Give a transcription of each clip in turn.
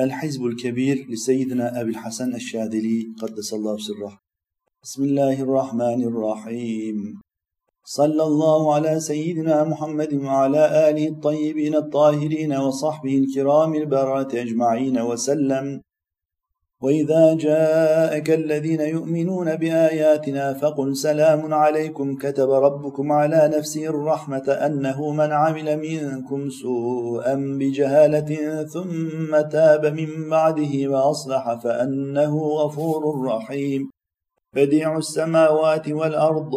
الحزب الكبير لسيدنا أبي الحسن الشاذلي قدس الله سره. بسم الله الرحمن الرحيم. صلى الله على سيدنا محمد وعلى آله الطيبين الطاهرين وصحبه الكرام البررة أجمعين وسلم. وإذا جاءك الذين يؤمنون بآياتنا فقل سلام عليكم كتب ربكم على نفسه الرحمة أنه من عمل منكم سوءا بجهالة ثم تاب من بعده وأصلح فأنه غفور رحيم بديع السماوات والأرض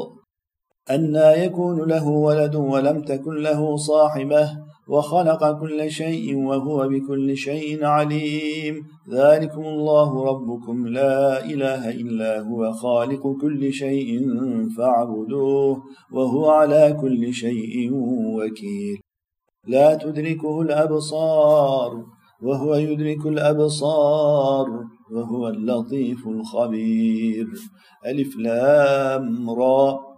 أنا يكون له ولد ولم تكن له صاحبة وخلق كل شيء وهو بكل شيء عليم. ذلكم الله ربكم. لا إله إلا هو. خالق كل شيء فاعبدوه وهو على كل شيء وكيل. لا تدركه الأبصار وهو يدرك الأبصار وهو اللطيف الخبير. ألف لام را.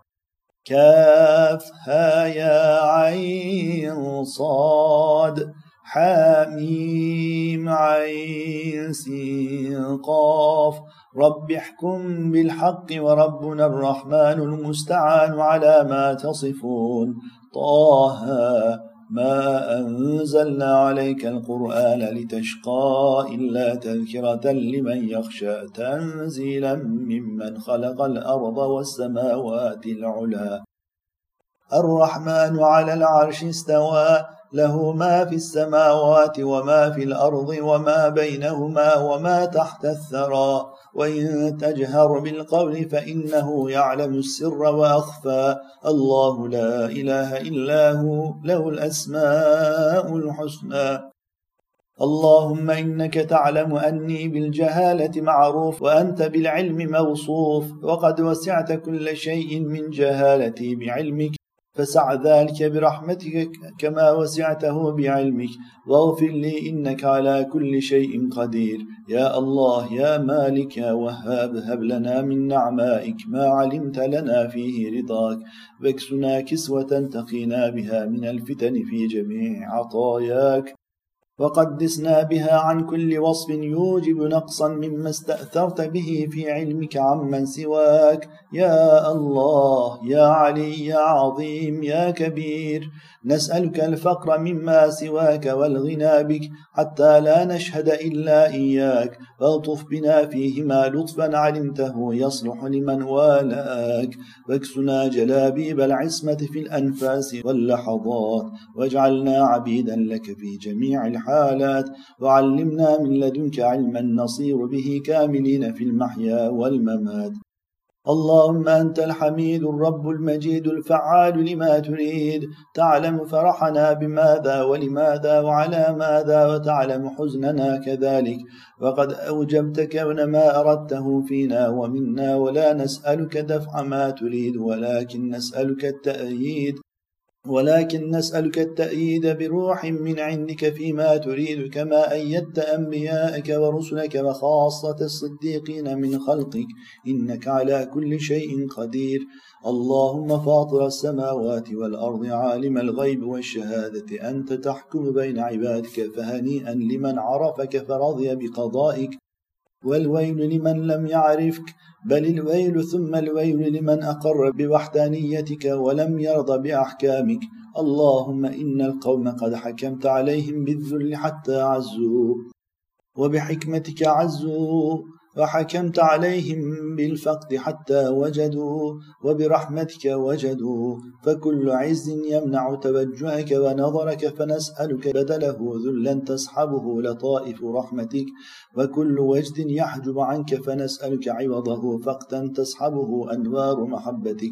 كاف ها يا عين صاد حاميم عين سين قاف رب احكم بالحق وربنا الرحمن المستعان على ما تصفون. طه ما أنزلنا عليك القرآن لتشقى إلا تذكرة لمن يخشى تنزيلا ممن خلق الأرض والسماوات العلا الرحمن على العرش استوى له ما في السماوات وما في الأرض وما بينهما وما تحت الثرى. وإن تجهر بالقول فإنه يعلم السر وأخفى. الله لا إله إلا هو له الأسماء الحسنى. اللهم إنك تعلم أني بالجهالة معروف وأنت بالعلم موصوف. وقد وسعت كل شيء من جهالتي بعلمك فسع ذلك برحمتك كما وسعته بعلمك. واغفر لي إنك على كل شيء قدير. يا الله يا مالك يا وهاب هب لنا من نعمائك ما علمت لنا فيه رضاك. واكسنا كسوة تقينا بها من الفتن في جميع عطاياك. وقدسنا بها عن كل وصف يوجب نقصا مما استأثرت به في علمك عمن سواك. يا الله يا علي يا عظيم يا كبير نسألك الفقر مما سواك والغنى بك حتى لا نشهد إلا إياك. والطف بنا فيهما لطفا علمته يصلح لمن والاك واكسنا جلابيب العصمة في الأنفاس واللحظات واجعلنا عبيدا لك في جميع الحالات وعلمنا من لدنك علما نصير به كاملين في المحيا والممات اللهم أنت الحميد الرب المجيد الفعال لما تريد. تعلم فرحنا بماذا ولماذا وعلى ماذا وتعلم حزننا كذلك. وقد أوجبت كون ما أردته فينا ومنا ولا نسألك دفع ما تريد ولكن نسألك التأييد. ولكن نسألك التأييد بروح من عندك فيما تريد كما أيدت أنبياءك ورسلك وخاصة الصديقين من خلقك. إنك على كل شيء قدير. اللهم فاطر السماوات والأرض عالم الغيب والشهادة. أنت تحكم بين عبادك فهنيئا لمن عرفك فرضي بقضائك. والويل لمن لم يعرفك بل الويل ثم الويل لمن أقر بوحدانيتك ولم يرضى بأحكامك. اللهم إن القوم قد حكمت عليهم بالذل حتى عزوا وبحكمتك عزوا. وحكمت عليهم بالفقد حتى وجدوا وبرحمتك وجدوا. فكل عز يمنع توجهك ونظرك فنسألك. بدله ذلا تصحبه لطائف رحمتك. وكل وجد يحجب عنك فنسألك عوضه. فقتا تصحبه أنوار محبتك.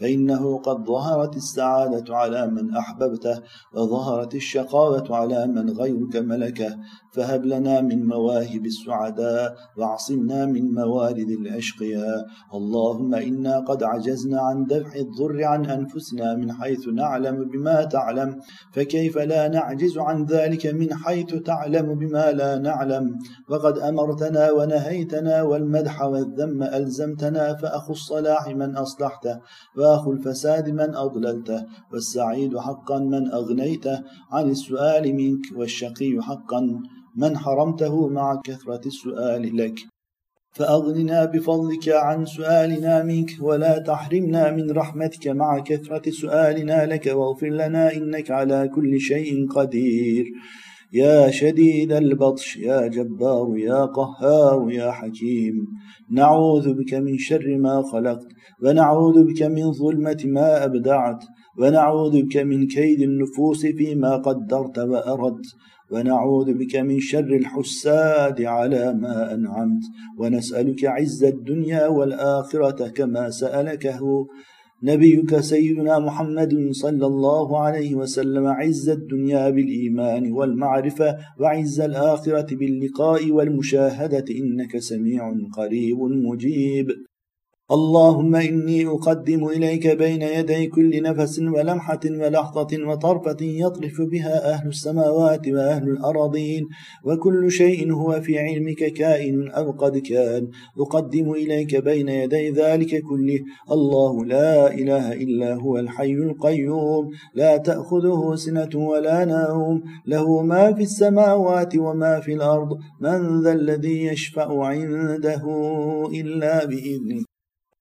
فإنه قد ظهرت السعادة على من أحببته وظهرت الشقاوة على من غيرك ملكه. فهب لنا من مواهب السعداء واعصمنا من موارد الأشقياء اللهم إنا قد عجزنا عن دفع الضر عن أنفسنا من حيث نعلم بما تعلم فكيف لا نعجز عن ذلك من حيث تعلم بما لا نعلم؟ وقد أمرتنا ونهيتنا والمدح والذم ألزمتنا فأخو الصلاح من أصلحته وأخو الفساد من أضللته والسعيد حقا من أغنيته. عن السؤال منك والشقي حقا. من حرمته مع كثرة السؤال لك. فأغننا بفضلك عن سؤالنا منك ولا تحرمنا من رحمتك مع كثرة سؤالنا لك واغفر لنا إنك على كل شيء قدير. يا شديد البطش يا جبار يا قهار يا حكيم. نعوذ بك من شر ما خلقت ونعوذ بك من ظلمة ما أبدعت. ونعوذ بك من كيد النفوس فيما قدرت وأردت ونعوذ بك من شر الحساد على ما أنعمت ونسألك عز الدنيا والآخرة كما سألكه نبيك سيدنا محمد صلى الله عليه وسلم عز الدنيا بالإيمان والمعرفة وعز الآخرة باللقاء والمشاهدة إنك سميع قريب مجيب. اللهم إني أقدم إليك بين يدي كل نفس ولمحة ولحظة وطرفة يطرف بها أهل السماوات وأهل الأراضين وكل شيء هو في علمك كائن أو قد كان. أقدم إليك بين يدي ذلك كله. الله لا إله إلا هو الحي القيوم. لا تأخذه سنة ولا نوم. له ما في السماوات وما في الأرض. من ذا الذي يشفع عنده إلا بإذنه.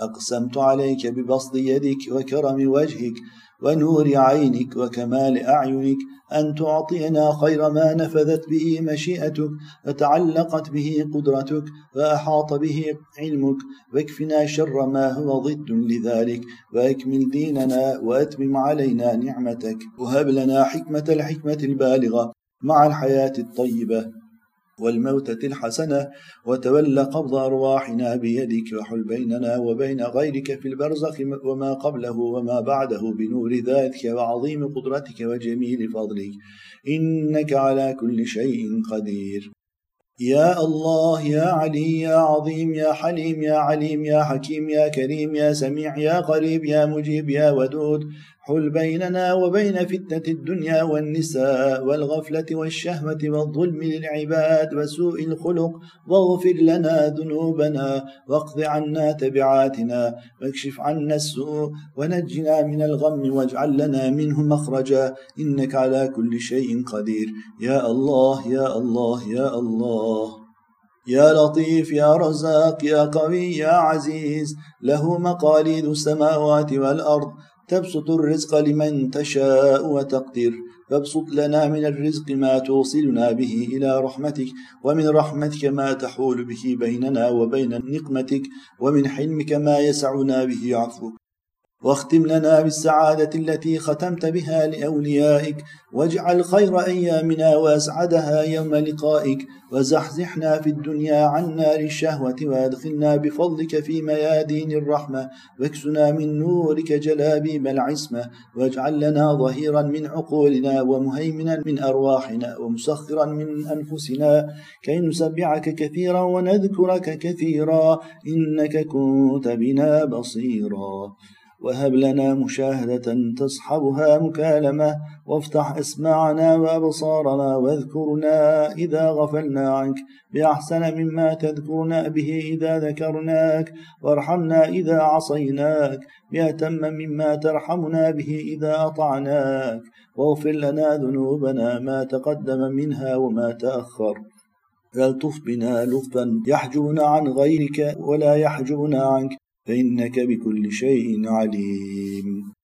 أقسمت عليك ببسط يدك وكرم وجهك ونور عينك وكمال أعينك أن تعطينا خير ما نفذت به مشيئتك وتعلقت به قدرتك وأحاط به علمك واكفنا شر ما هو ضد لذلك وأكمل ديننا وأتمم علينا نعمتك وهب لنا حكمة الحكمة البالغة مع الحياة الطيبة والموتة الحسنة وتولى قبض أرواحنا بيدك وحل بيننا وبين غيرك في البرزخ وما قبله وما بعده بنور ذاتك وعظيم قدرتك وجميل فضلك. إنك على كل شيء قدير. يا الله يا علي يا عظيم يا حليم يا عليم يا حكيم يا كريم يا سميع يا قريب يا مجيب يا ودود. حل بيننا وبين فتنة الدنيا والنساء والغفلة والشهوة والظلم للعباد وسوء الخلق. واغفر لنا ذنوبنا واقض عنا تبعاتنا واكشف عنا السوء ونجنا من الغم واجعل لنا منه مخرجا. إنك على كل شيء قدير. يا الله يا الله يا الله. يا لطيف يا رزاق يا قوي يا عزيز. له مقاليد السماوات والأرض. تبسط الرزق لمن تشاء وتقدر. فابسط لنا من الرزق ما توصلنا به إلى رحمتك ومن رحمتك ما تحول به بيننا وبين نقمتك ومن حلمك ما يسعنا به عفوك. واختم لنا بالسعادة التي ختمت بها لأوليائك واجعل خير أيامنا وأسعدها يوم لقائك وزحزحنا في الدنيا عن نار الشهوة وأدخلنا بفضلك في ميادين الرحمة واكسنا من نورك جلابيب العصمة واجعل لنا ظهيرا من عقولنا ومهيمنا من أرواحنا ومسخرا من أنفسنا كي نسبعك كثيرا ونذكرك كثيرا إنك كنت بنا بصيرا. وهب لنا مشاهدة تصحبها مكالمة وافتح أسماعنا وأبصارنا واذكرنا إذا غفلنا عنك بأحسن مما تذكرنا به إذا ذكرناك وارحمنا إذا عصيناك بأتم مما ترحمنا به إذا أطعناك واغفر لنا ذنوبنا ما تقدم منها وما تأخر فالطف بنا لطفا يحجبنا عن غيرك ولا يحجبنا عنك فإنك بكل شيء عليم.